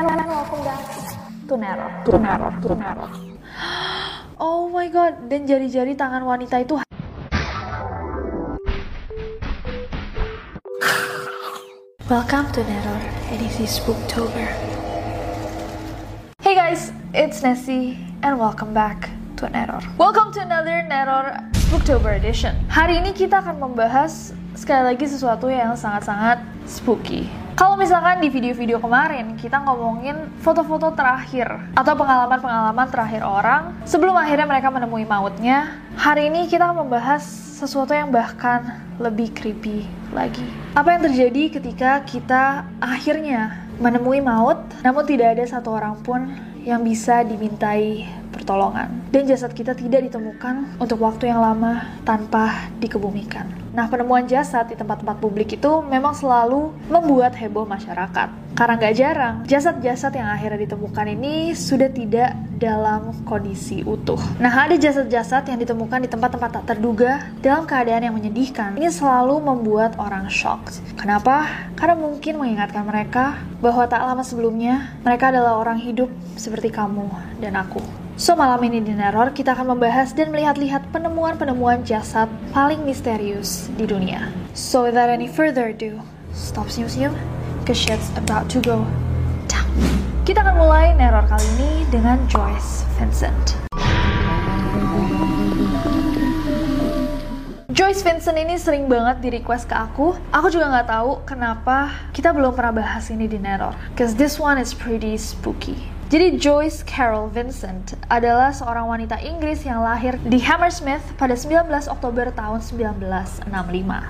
And welcome back to Neror. To Neror, to Neror. Oh my god, dan jari-jari tangan wanita itu Welcome to Neror, and this is Spooktober. Hey guys, it's Nessie, and welcome back to Neror. Welcome to another Neror Spooktober edition. Hari ini kita akan membahas sekali lagi sesuatu yang sangat-sangat spooky. Kalau misalkan di video-video kemarin kita ngomongin foto-foto terakhir atau pengalaman-pengalaman terakhir orang sebelum akhirnya mereka menemui mautnya, hari ini kita membahas sesuatu yang bahkan lebih creepy lagi. Apa yang terjadi ketika kita akhirnya menemui maut, namun tidak ada satu orang pun yang bisa dimintai pertolongan. Dan jasad kita tidak ditemukan untuk waktu yang lama tanpa dikebumikan. Nah, penemuan jasad di tempat-tempat publik itu memang selalu membuat heboh masyarakat. Karena nggak jarang, jasad-jasad yang akhirnya ditemukan ini sudah tidak dalam kondisi utuh. Nah, ada jasad-jasad yang ditemukan di tempat-tempat tak terduga dalam keadaan yang menyedihkan. Ini selalu membuat orang shock. Kenapa? Karena mungkin mengingatkan mereka bahwa tak lama sebelumnya mereka adalah orang hidup seperti kamu dan aku. So malam ini di Neror kita akan membahas dan melihat-lihat penemuan-penemuan jasad paling misterius di dunia. So without any further ado, stop senyum-senyum, cause shit's about to go down. Kita akan mulai Neror kali ini dengan Joyce Vincent. Joyce Vincent ini sering banget di request ke aku. Aku juga nggak tahu kenapa kita belum pernah bahas ini di Neror. Cause this one is pretty spooky. Jadi Joyce Carol Vincent adalah seorang wanita Inggris yang lahir di Hammersmith pada 19 Oktober tahun 1965.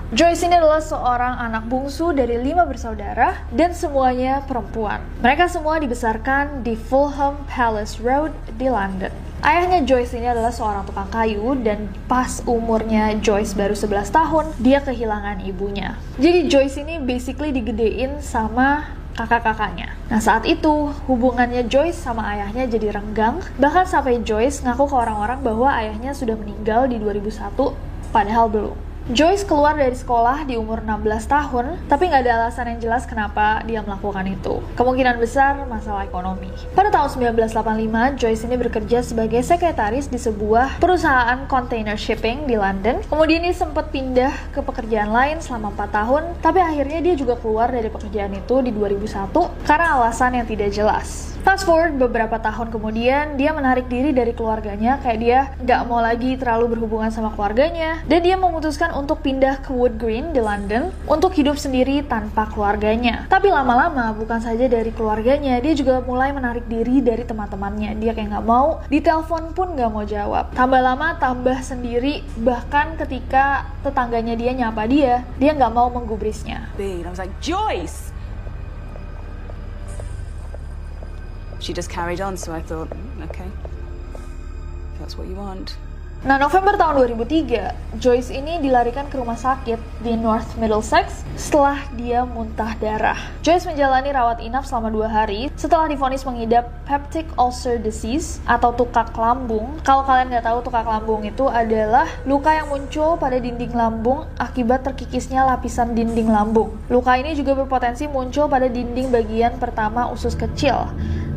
Joyce ini adalah seorang anak bungsu dari lima bersaudara dan semuanya perempuan. Mereka semua dibesarkan di Fulham Palace Road di London. Ayahnya Joyce ini adalah seorang tukang kayu dan pas umurnya Joyce baru 11 tahun, dia kehilangan ibunya. Jadi Joyce ini basically digedein sama kakak-kakaknya. Nah saat itu hubungannya Joyce sama ayahnya jadi renggang, bahkan sampai Joyce ngaku ke orang-orang bahwa ayahnya sudah meninggal di 2001, padahal belum. Joyce keluar dari sekolah di umur 16 tahun, tapi nggak ada alasan yang jelas kenapa dia melakukan itu. Kemungkinan besar masalah ekonomi. Pada tahun 1985, Joyce ini bekerja sebagai sekretaris di sebuah perusahaan container shipping di London. Kemudian dia sempat pindah ke pekerjaan lain selama 4 tahun, tapi akhirnya dia juga keluar dari pekerjaan itu di 2001 karena alasan yang tidak jelas. Fast forward beberapa tahun kemudian, dia menarik diri dari keluarganya, kayak dia nggak mau lagi terlalu berhubungan sama keluarganya, dan dia memutuskan untuk pindah ke Wood Green di London untuk hidup sendiri tanpa keluarganya. Tapi lama-lama, bukan saja dari keluarganya, dia juga mulai menarik diri dari teman-temannya. Dia kayak nggak mau, ditelepon pun nggak mau jawab. Tambah lama, tambah sendiri, bahkan ketika tetangganya dia nyapa dia, dia nggak mau menggubrisnya. I was like, Joyce! She just carried on, so I thought, "Mm, okay, if that's what you want. Nah, November tahun 2003, Joyce ini dilarikan ke rumah sakit di North Middlesex setelah dia muntah darah. Joyce menjalani rawat inap selama dua hari setelah difonis mengidap peptic ulcer disease atau tukak lambung. Kalau kalian nggak tahu tukak lambung itu adalah luka yang muncul pada dinding lambung akibat terkikisnya lapisan dinding lambung. Luka ini juga berpotensi muncul pada dinding bagian pertama usus kecil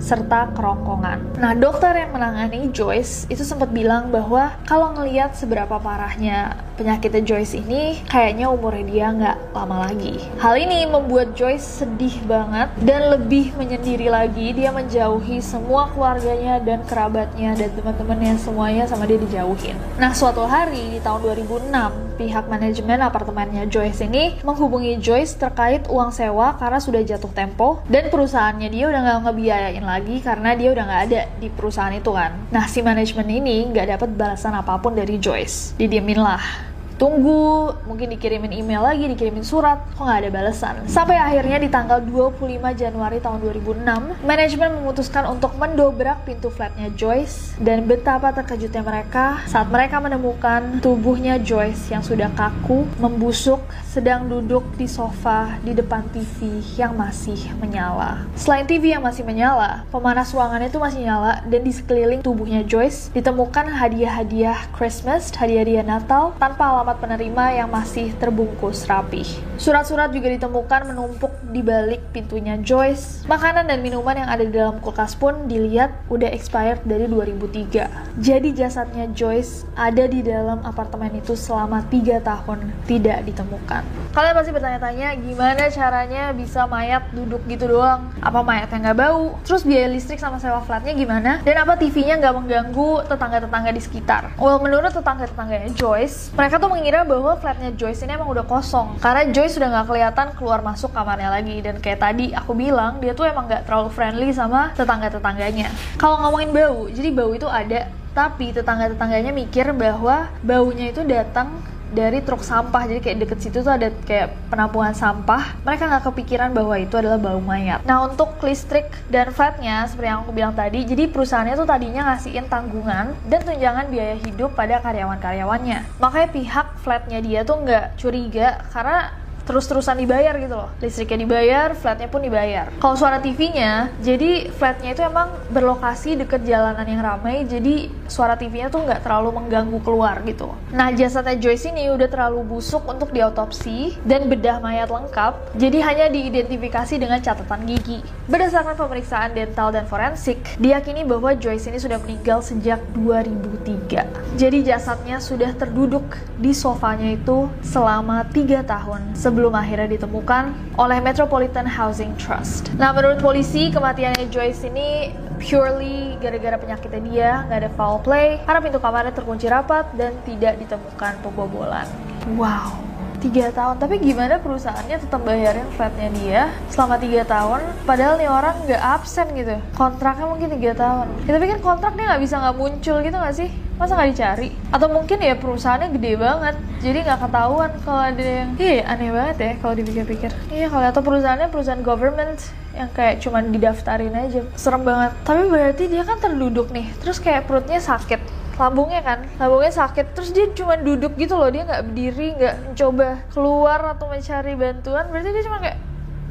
serta kerongkongan. Nah, dokter yang menangani Joyce itu sempat bilang bahwa kalau ngelihat seberapa parahnya penyakitnya Joyce ini, kayaknya umurnya dia nggak lama lagi. Hal ini membuat Joyce sedih banget dan lebih menyendiri lagi. Dia menjauhi semua keluarganya dan kerabatnya dan teman-temannya semuanya sama dia dijauhin. Nah, suatu hari di tahun 2006, pihak manajemen apartemennya Joyce ini menghubungi Joyce terkait uang sewa karena sudah jatuh tempo dan perusahaannya dia udah nggak ngebiayain lagi karena dia udah nggak ada di perusahaan itu kan. Nah, si manajemen ini nggak dapat balasan apa pun dari Joyce. Didiemin lah tunggu, mungkin dikirimin email lagi, dikirimin surat, kok nggak ada balasan. Sampai akhirnya di tanggal 25 Januari tahun 2006, manajemen memutuskan untuk mendobrak pintu flatnya Joyce dan betapa terkejutnya mereka saat mereka menemukan tubuhnya Joyce yang sudah kaku, membusuk, sedang duduk di sofa di depan TV yang masih menyala. Selain TV yang masih menyala, pemanas ruangannya itu masih nyala dan di sekeliling tubuhnya Joyce ditemukan hadiah-hadiah Christmas, hadiah-hadiah Natal tanpa alamat penerima yang masih terbungkus rapi. Surat-surat juga ditemukan menumpuk di balik pintunya Joyce. Makanan dan minuman yang ada di dalam kulkas pun dilihat udah expired dari 2003. Jadi jasadnya Joyce ada di dalam apartemen itu selama 3 tahun tidak ditemukan. Kalian pasti bertanya-tanya gimana caranya bisa mayat duduk gitu doang? Apa mayatnya nggak bau? Terus biaya listrik sama sewa flatnya gimana? Dan apa TV-nya nggak mengganggu tetangga-tetangga di sekitar? Well, menurut tetangga-tetangganya Joyce, mereka tuh mengira bahwa flatnya Joyce ini emang udah kosong. Karena Joyce sudah nggak kelihatan keluar masuk kamarnya lagi. Dan kayak tadi aku bilang dia tuh emang nggak terlalu friendly sama tetangga-tetangganya. Kalau ngomongin bau, jadi bau itu ada. Tapi tetangga-tetangganya mikir bahwa baunya itu datang dari truk sampah jadi kayak deket situ tuh ada kayak penampungan sampah. Mereka nggak kepikiran bahwa itu adalah bau mayat. Nah untuk listrik dan flatnya seperti yang aku bilang tadi jadi perusahaannya tuh tadinya ngasihin tanggungan dan tunjangan biaya hidup pada karyawan-karyawannya. Makanya pihak flatnya dia tuh nggak curiga karena terus-terusan dibayar gitu loh. Listriknya dibayar flatnya pun dibayar. Kalau suara TV-nya jadi flatnya itu emang berlokasi deket jalanan yang ramai jadi suara TV-nya tuh nggak terlalu mengganggu keluar gitu. Nah jasadnya Joyce ini udah terlalu busuk untuk diotopsi dan bedah mayat lengkap jadi hanya diidentifikasi dengan catatan gigi. Berdasarkan pemeriksaan dental dan forensik diyakini bahwa Joyce ini sudah meninggal sejak 2003 jadi jasadnya sudah terduduk di sofanya itu selama 3 tahun akhirnya ditemukan oleh Metropolitan Housing Trust. Nah, menurut polisi, kematiannya Joyce ini purely gara-gara penyakitnya dia, nggak ada foul play, karena pintu kamarnya terkunci rapat dan tidak ditemukan pembobolan. Wow, tiga tahun tapi gimana perusahaannya tetap bayarin flatnya dia selama tiga tahun padahal nih orang nggak absen gitu kontraknya mungkin tiga tahun ya, tapi kan kontrak dia nggak bisa nggak muncul gitu nggak sih masa nggak dicari? Atau mungkin ya perusahaannya gede banget jadi nggak ketahuan kalau ada yang iya aneh banget ya kalau dipikir-pikir. Iya kalau atau perusahaannya perusahaan government yang kayak cuman didaftarin aja. Serem banget. Tapi berarti dia kan terduduk nih terus kayak perutnya sakit. Lambungnya kan? Lambungnya sakit terus dia cuma duduk gitu loh. Dia nggak berdiri nggak mencoba keluar atau mencari bantuan. Berarti dia cuma kayak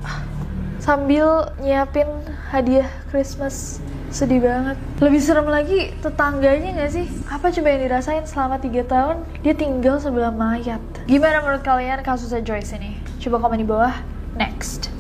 ah, sambil nyiapin hadiah Christmas sedih banget. Lebih serem lagi tetangganya nggak sih? Apa coba yang dirasain selama tiga tahun? Dia tinggal sebelah mayat. Gimana menurut kalian kasusnya Joyce ini? Coba komen di bawah. Next.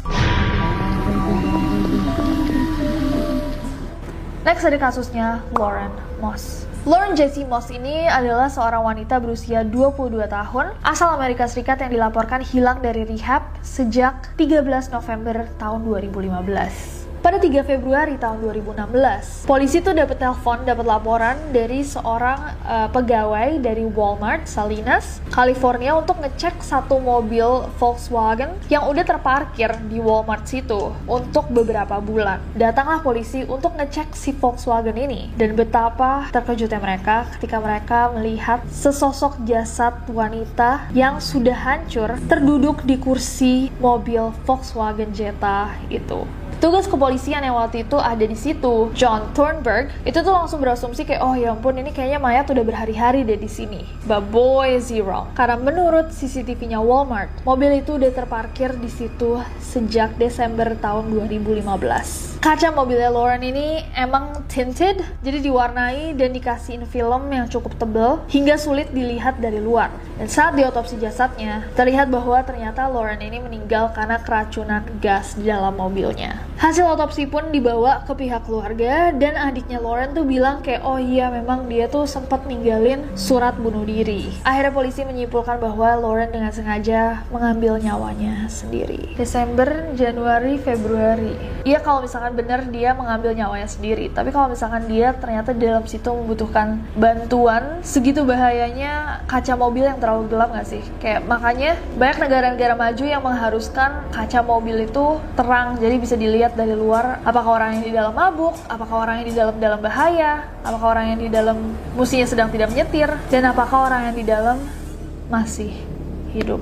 Next ada kasusnya Lauren Moss. Lauren Jessie Moss ini adalah seorang wanita berusia 22 tahun asal Amerika Serikat yang dilaporkan hilang dari rehab sejak 13 November tahun 2015. Pada 3 Februari tahun 2016, polisi tuh dapat telepon, dapat laporan dari seorang uh, pegawai dari Walmart Salinas, California untuk ngecek satu mobil Volkswagen yang udah terparkir di Walmart situ untuk beberapa bulan. Datanglah polisi untuk ngecek si Volkswagen ini dan betapa terkejutnya mereka ketika mereka melihat sesosok jasad wanita yang sudah hancur terduduk di kursi mobil Volkswagen Jetta itu. Tugas kepolisian yang waktu itu ada di situ, John Thornburg, itu tuh langsung berasumsi kayak, oh ya ampun ini kayaknya mayat udah berhari-hari deh di sini. But boy is he wrong. Karena menurut CCTV-nya Walmart, mobil itu udah terparkir di situ sejak Desember tahun 2015. Kaca mobilnya Lauren ini emang tinted, jadi diwarnai dan dikasihin film yang cukup tebal hingga sulit dilihat dari luar. Dan saat diotopsi jasadnya, terlihat bahwa ternyata Lauren ini meninggal karena keracunan gas di dalam mobilnya. Hasil otopsi pun dibawa ke pihak keluarga dan adiknya Lauren tuh bilang kayak oh iya memang dia tuh sempat ninggalin surat bunuh diri. Akhirnya polisi menyimpulkan bahwa Lauren dengan sengaja mengambil nyawanya sendiri. Desember, Januari, Februari. Iya kalau misalkan benar dia mengambil nyawanya sendiri, tapi kalau misalkan dia ternyata dalam situ membutuhkan bantuan, segitu bahayanya kaca mobil yang terlalu gelap nggak sih? Kayak makanya banyak negara-negara maju yang mengharuskan kaca mobil itu terang, jadi bisa dilihat dari luar apakah orang yang di dalam mabuk, apakah orang yang di dalam dalam bahaya, apakah orang yang di dalam musinya sedang tidak menyetir, dan apakah orang yang di dalam masih hidup.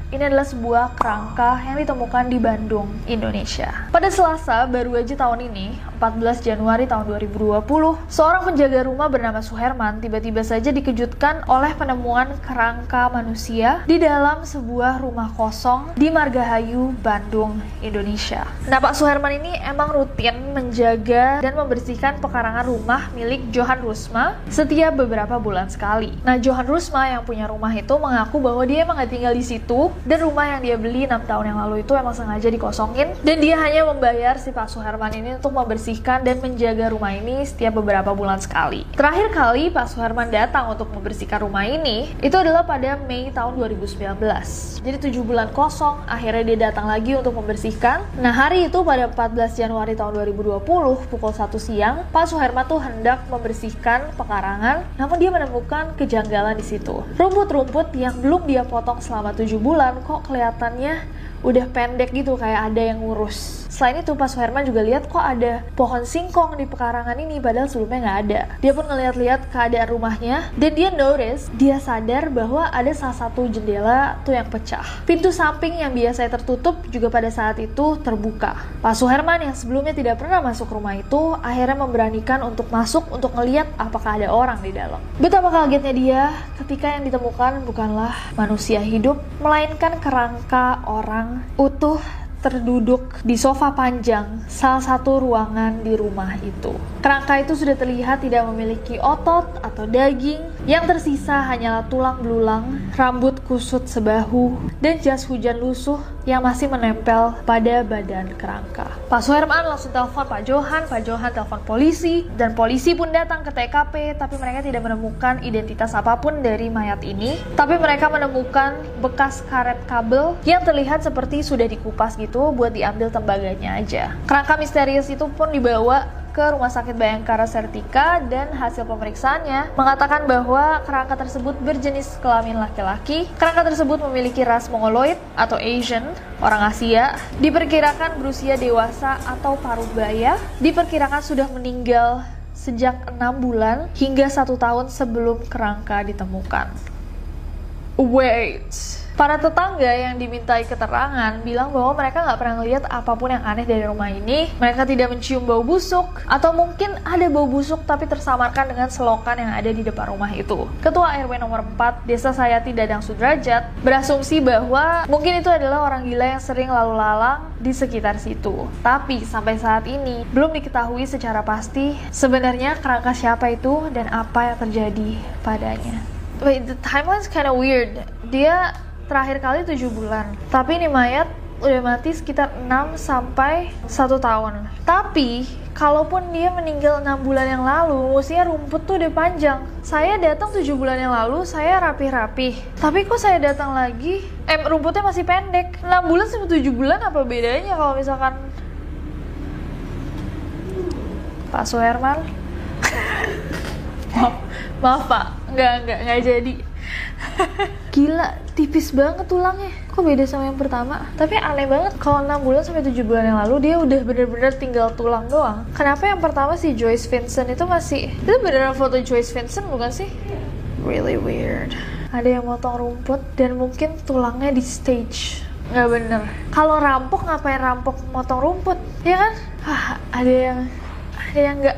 ini adalah sebuah kerangka yang ditemukan di Bandung, Indonesia. Pada Selasa, baru aja tahun ini, 14 Januari tahun 2020, seorang penjaga rumah bernama Suherman tiba-tiba saja dikejutkan oleh penemuan kerangka manusia di dalam sebuah rumah kosong di Margahayu, Bandung, Indonesia. Nah, Pak Suherman ini emang rutin menjaga dan membersihkan pekarangan rumah milik Johan Rusma setiap beberapa bulan sekali. Nah, Johan Rusma yang punya rumah itu mengaku bahwa dia emang gak tinggal di situ dan rumah yang dia beli 6 tahun yang lalu itu emang sengaja dikosongin dan dia hanya membayar si Pak Suherman ini untuk membersihkan dan menjaga rumah ini setiap beberapa bulan sekali. Terakhir kali Pak Suherman datang untuk membersihkan rumah ini itu adalah pada Mei tahun 2019. Jadi 7 bulan kosong, akhirnya dia datang lagi untuk membersihkan. Nah hari itu pada 14 Januari tahun 2020 pukul 1 siang, Pak Suherman tuh hendak membersihkan pekarangan, namun dia menemukan kejanggalan di situ. Rumput-rumput yang belum dia potong selama 7 bulan kok kelihatannya udah pendek gitu kayak ada yang ngurus. Selain itu Pak Suherman juga lihat kok ada pohon singkong di pekarangan ini padahal sebelumnya nggak ada. Dia pun ngeliat-lihat keadaan rumahnya dan dia notice, dia sadar bahwa ada salah satu jendela tuh yang pecah. Pintu samping yang biasanya tertutup juga pada saat itu terbuka. Pak Suherman yang sebelumnya tidak pernah masuk rumah itu akhirnya memberanikan untuk masuk untuk ngeliat apakah ada orang di dalam. Betapa kagetnya dia ketika yang ditemukan bukanlah manusia hidup, melainkan kerangka orang utuh terduduk di sofa panjang salah satu ruangan di rumah itu. Kerangka itu sudah terlihat tidak memiliki otot atau daging, yang tersisa hanyalah tulang belulang, rambut kusut sebahu, dan jas hujan lusuh yang masih menempel pada badan kerangka. Pak Suherman langsung telepon Pak Johan, Pak Johan telepon polisi, dan polisi pun datang ke TKP, tapi mereka tidak menemukan identitas apa pun dari mayat ini. Tapi mereka menemukan bekas karet kabel yang terlihat seperti sudah dikupas gitu buat diambil tembaganya aja. Kerangka misterius itu pun dibawa ke Rumah Sakit Bayangkara Sertika dan hasil pemeriksaannya mengatakan bahwa kerangka tersebut berjenis kelamin laki-laki. Kerangka tersebut memiliki ras Mongoloid atau Asian, orang Asia, diperkirakan berusia dewasa atau paruh baya, diperkirakan sudah meninggal sejak enam bulan hingga satu tahun sebelum kerangka ditemukan. Wait, Para tetangga yang dimintai keterangan bilang bahwa mereka nggak pernah ngeliat apa pun yang aneh dari rumah ini. Mereka tidak mencium bau busuk, atau mungkin ada bau busuk tapi tersamarkan dengan selokan yang ada di depan rumah itu. Ketua RW nomor 4 Desa Sayati Dadang Sudrajat berasumsi bahwa mungkin itu adalah orang gila yang sering lalu lalang di sekitar situ. Tapi sampai saat ini belum diketahui secara pasti sebenarnya kerangka siapa itu dan apa yang terjadi padanya. Wait, the timeline's kind of weird. Dia terakhir kali 7 bulan. Tapi ini mayat udah mati sekitar 6 sampai 1 tahun. Tapi kalaupun dia meninggal 6 bulan yang lalu, usia rumput tuh udah panjang. Saya datang 7 bulan yang lalu, saya rapih-rapih. Tapi kok saya datang lagi, eh rumputnya masih pendek. 6 bulan sama 7 bulan apa bedanya kalau misalkan Pak Suherman? maaf, maaf Pak, nggak, nggak, nggak jadi. Gila, tipis banget tulangnya. Kok beda sama yang pertama? Tapi aneh banget kalau 6 bulan sampai 7 bulan yang lalu dia udah bener-bener tinggal tulang doang. Kenapa yang pertama si Joyce Vincent itu masih itu beneran foto Joyce Vincent bukan sih? Really weird. Ada yang motong rumput dan mungkin tulangnya di stage. Nggak bener. Kalau rampok ngapain rampok motong rumput? Ya kan? Hah, ada yang ada yang nggak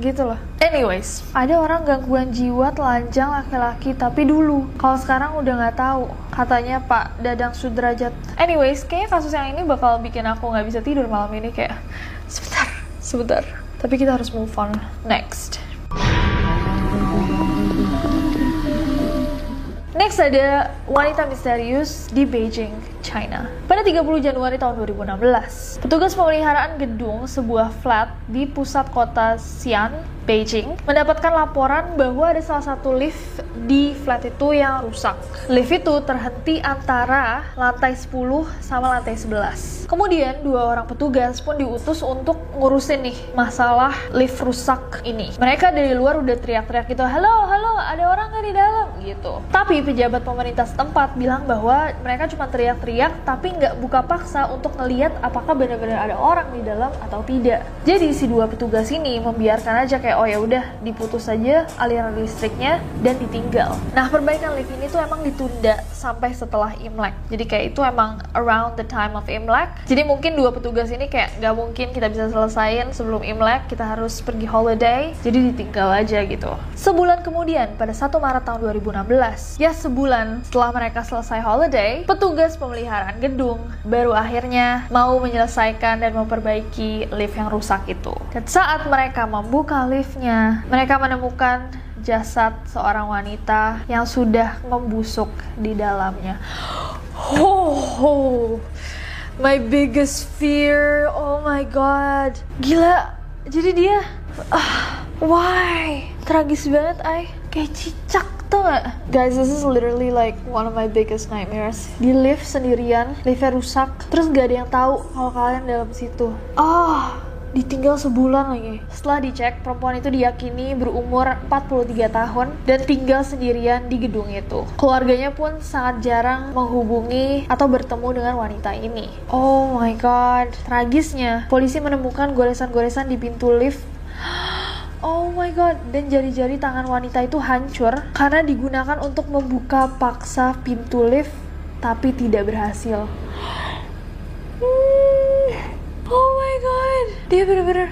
gitu loh. Anyways, ada orang gangguan jiwa telanjang laki-laki tapi dulu. Kalau sekarang udah nggak tahu. Katanya Pak Dadang Sudrajat. Anyways, kayaknya kasus yang ini bakal bikin aku nggak bisa tidur malam ini kayak sebentar, sebentar. Tapi kita harus move on. Next. Next ada wanita misterius di Beijing, China. Pada 30 Januari tahun 2016, petugas pemeliharaan gedung sebuah flat di pusat kota Xi'an, Beijing, mendapatkan laporan bahwa ada salah satu lift di flat itu yang rusak. Lift itu terhenti antara lantai 10 sama lantai 11. Kemudian dua orang petugas pun diutus untuk ngurusin nih masalah lift rusak ini. Mereka dari luar udah teriak-teriak gitu, halo, halo, ada orang nggak di dalam? gitu. Tapi pejabat pemerintah setempat bilang bahwa mereka cuma teriak-teriak tapi nggak buka paksa untuk ngeliat apakah benar-benar ada orang di dalam atau tidak. Jadi si dua petugas ini membiarkan aja kayak oh ya udah diputus saja aliran listriknya dan ditinggal. Nah perbaikan lift ini tuh emang ditunda sampai setelah Imlek. Jadi kayak itu emang around the time of Imlek. Jadi mungkin dua petugas ini kayak nggak mungkin kita bisa selesaiin sebelum Imlek. Kita harus pergi holiday. Jadi ditinggal aja gitu. Sebulan kemudian pada 1 Maret tahun 2016, ya sebulan setelah mereka selesai holiday, petugas pemeliharaan gedung baru akhirnya mau menyelesaikan dan memperbaiki lift yang rusak itu. Dan saat mereka membuka liftnya, mereka menemukan jasad seorang wanita yang sudah membusuk di dalamnya. Oh, my biggest fear. Oh my god. Gila. Jadi dia ah, why? Tragis banget, ay. Kayak cicak tuh? Guys, this is literally like one of my biggest nightmares. Di lift sendirian, liftnya rusak, terus gak ada yang tahu kalau kalian dalam situ. Ah, ditinggal sebulan lagi. Setelah dicek, perempuan itu diyakini berumur 43 tahun dan tinggal sendirian di gedung itu. Keluarganya pun sangat jarang menghubungi atau bertemu dengan wanita ini. Oh my god, tragisnya. Polisi menemukan goresan-goresan di pintu lift Oh my god, dan jari-jari tangan wanita itu hancur karena digunakan untuk membuka paksa pintu lift tapi tidak berhasil. Hmm. Oh my dia bener-bener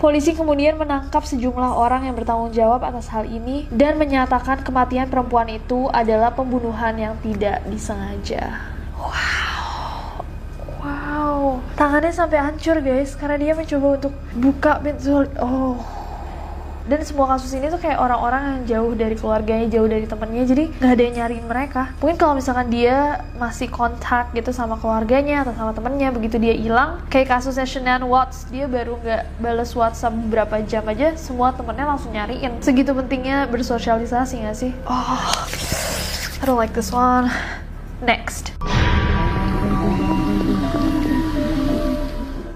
Polisi kemudian menangkap sejumlah orang yang bertanggung jawab atas hal ini dan menyatakan kematian perempuan itu adalah pembunuhan yang tidak disengaja. Wow. Wow. Tangannya sampai hancur guys karena dia mencoba untuk buka pintu. Oh dan semua kasus ini tuh kayak orang-orang yang jauh dari keluarganya jauh dari temennya jadi nggak ada yang nyariin mereka. Mungkin kalau misalkan dia masih kontak gitu sama keluarganya atau sama temennya begitu dia hilang kayak kasusnya Shannon Watts dia baru nggak balas WhatsApp beberapa jam aja semua temennya langsung nyariin. Segitu pentingnya bersosialisasi nggak sih? Oh I don't like this one. Next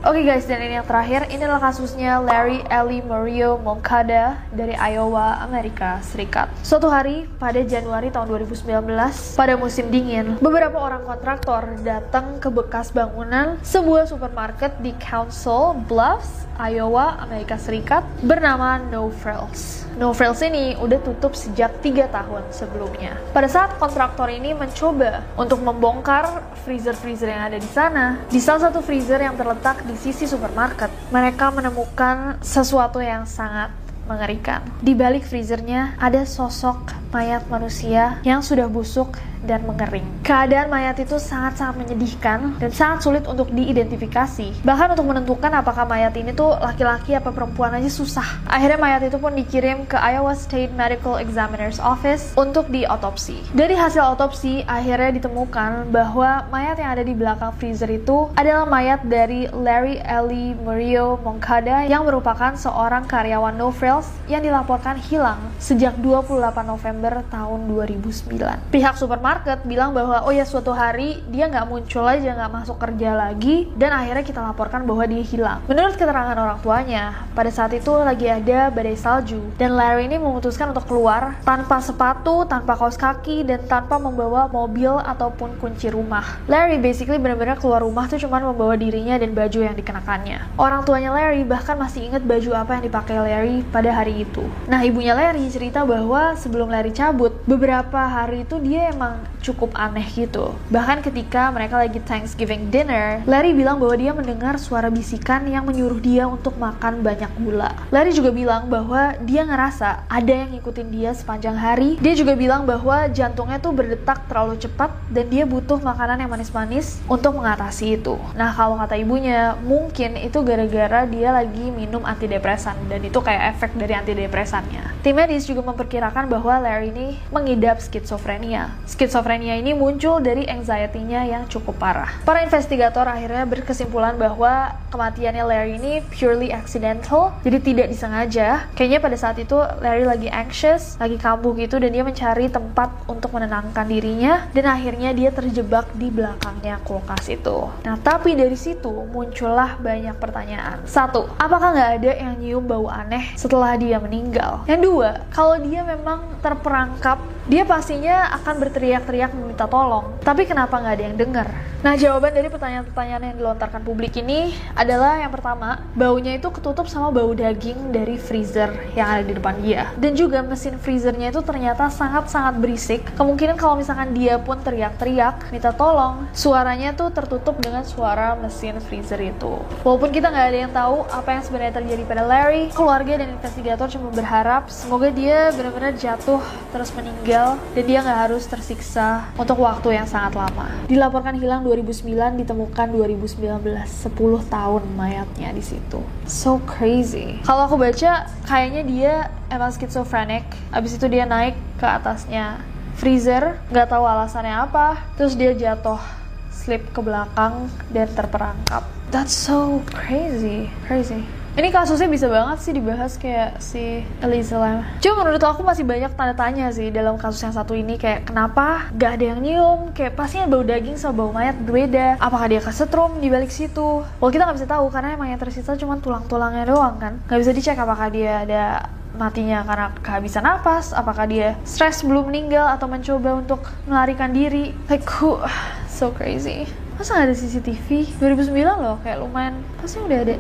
Oke okay guys, dan ini yang terakhir, inilah kasusnya Larry Ellie Mario Moncada dari Iowa, Amerika Serikat. Suatu hari pada Januari tahun 2019, pada musim dingin, beberapa orang kontraktor datang ke bekas bangunan sebuah supermarket di Council Bluffs, Iowa, Amerika Serikat bernama No Frills. No Frills ini udah tutup sejak 3 tahun sebelumnya. Pada saat kontraktor ini mencoba untuk membongkar freezer-freezer yang ada di sana, di salah satu freezer yang terletak di sisi supermarket, mereka menemukan sesuatu yang sangat mengerikan. Di balik freezernya ada sosok mayat manusia yang sudah busuk dan mengering. Keadaan mayat itu sangat-sangat menyedihkan dan sangat sulit untuk diidentifikasi. Bahkan untuk menentukan apakah mayat ini tuh laki-laki apa perempuan aja susah. Akhirnya mayat itu pun dikirim ke Iowa State Medical Examiner's Office untuk diotopsi. Dari hasil otopsi, akhirnya ditemukan bahwa mayat yang ada di belakang freezer itu adalah mayat dari Larry Ellie Mario Moncada yang merupakan seorang karyawan No Wales yang dilaporkan hilang sejak 28 November tahun 2009. Pihak supermarket bilang bahwa oh ya suatu hari dia nggak muncul aja nggak masuk kerja lagi dan akhirnya kita laporkan bahwa dia hilang. Menurut keterangan orang tuanya, pada saat itu lagi ada badai salju dan Larry ini memutuskan untuk keluar tanpa sepatu, tanpa kaos kaki dan tanpa membawa mobil ataupun kunci rumah. Larry basically benar-benar keluar rumah tuh cuma membawa dirinya dan baju yang dikenakannya. Orang tuanya Larry bahkan masih ingat baju apa yang dipakai Larry pada hari itu. Nah, ibunya Larry cerita bahwa sebelum Larry cabut, beberapa hari itu dia emang cukup aneh gitu. Bahkan ketika mereka lagi Thanksgiving dinner, Larry bilang bahwa dia mendengar suara bisikan yang menyuruh dia untuk makan banyak gula. Larry juga bilang bahwa dia ngerasa ada yang ngikutin dia sepanjang hari. Dia juga bilang bahwa jantungnya tuh berdetak terlalu cepat dan dia butuh makanan yang manis-manis untuk mengatasi itu. Nah, kalau kata ibunya, mungkin itu gara-gara dia lagi minum antidepresan dan itu kayak efek dari antidepresannya. Tim medis juga memperkirakan bahwa Larry ini mengidap skizofrenia. Skizofrenia ini muncul dari anxiety-nya yang cukup parah. Para investigator akhirnya berkesimpulan bahwa kematiannya Larry ini purely accidental, jadi tidak disengaja. Kayaknya pada saat itu Larry lagi anxious, lagi kambuh gitu dan dia mencari tempat untuk menenangkan dirinya dan akhirnya dia terjebak di belakangnya kulkas itu. Nah, tapi dari situ muncullah banyak pertanyaan. Satu, apakah nggak ada yang nyium bau aneh setelah dia meninggal? Yang dua, kalau dia memang terperangkap, dia pastinya akan berteriak-teriak meminta tolong. Tapi kenapa nggak ada yang dengar? Nah, jawaban dari pertanyaan-pertanyaan yang dilontarkan publik ini adalah yang pertama, baunya itu ketutup sama bau daging dari freezer yang ada di depan dia. Dan juga mesin freezernya itu ternyata sangat-sangat berisik. Kemungkinan kalau misalkan dia pun teriak-teriak, minta tolong, suaranya tuh tertutup dengan suara mesin freezer itu. Walaupun kita nggak ada yang tahu apa yang sebenarnya terjadi pada Larry, keluarga dan investigator cuma berharap semoga dia benar-benar jatuh terus meninggal dan dia nggak harus tersiksa untuk waktu yang sangat lama. Dilaporkan hilang 2009 ditemukan 2019 10 tahun mayatnya di situ. So crazy. Kalau aku baca kayaknya dia emang schizophrenic. Abis itu dia naik ke atasnya freezer nggak tahu alasannya apa. Terus dia jatuh slip ke belakang dan terperangkap. That's so crazy. Crazy ini kasusnya bisa banget sih dibahas kayak si Elisa Lam. Cuma menurut aku masih banyak tanda tanya sih dalam kasus yang satu ini kayak kenapa gak ada yang nyium, kayak pastinya bau daging sama bau mayat berbeda. Apakah dia kesetrum di balik situ? Well kita nggak bisa tahu karena emang yang tersisa cuma tulang-tulangnya doang kan. Nggak bisa dicek apakah dia ada matinya karena kehabisan napas, apakah dia stres belum meninggal atau mencoba untuk melarikan diri. Like who, so crazy. Masa gak ada CCTV? 2009 loh, kayak lumayan, pasti udah ada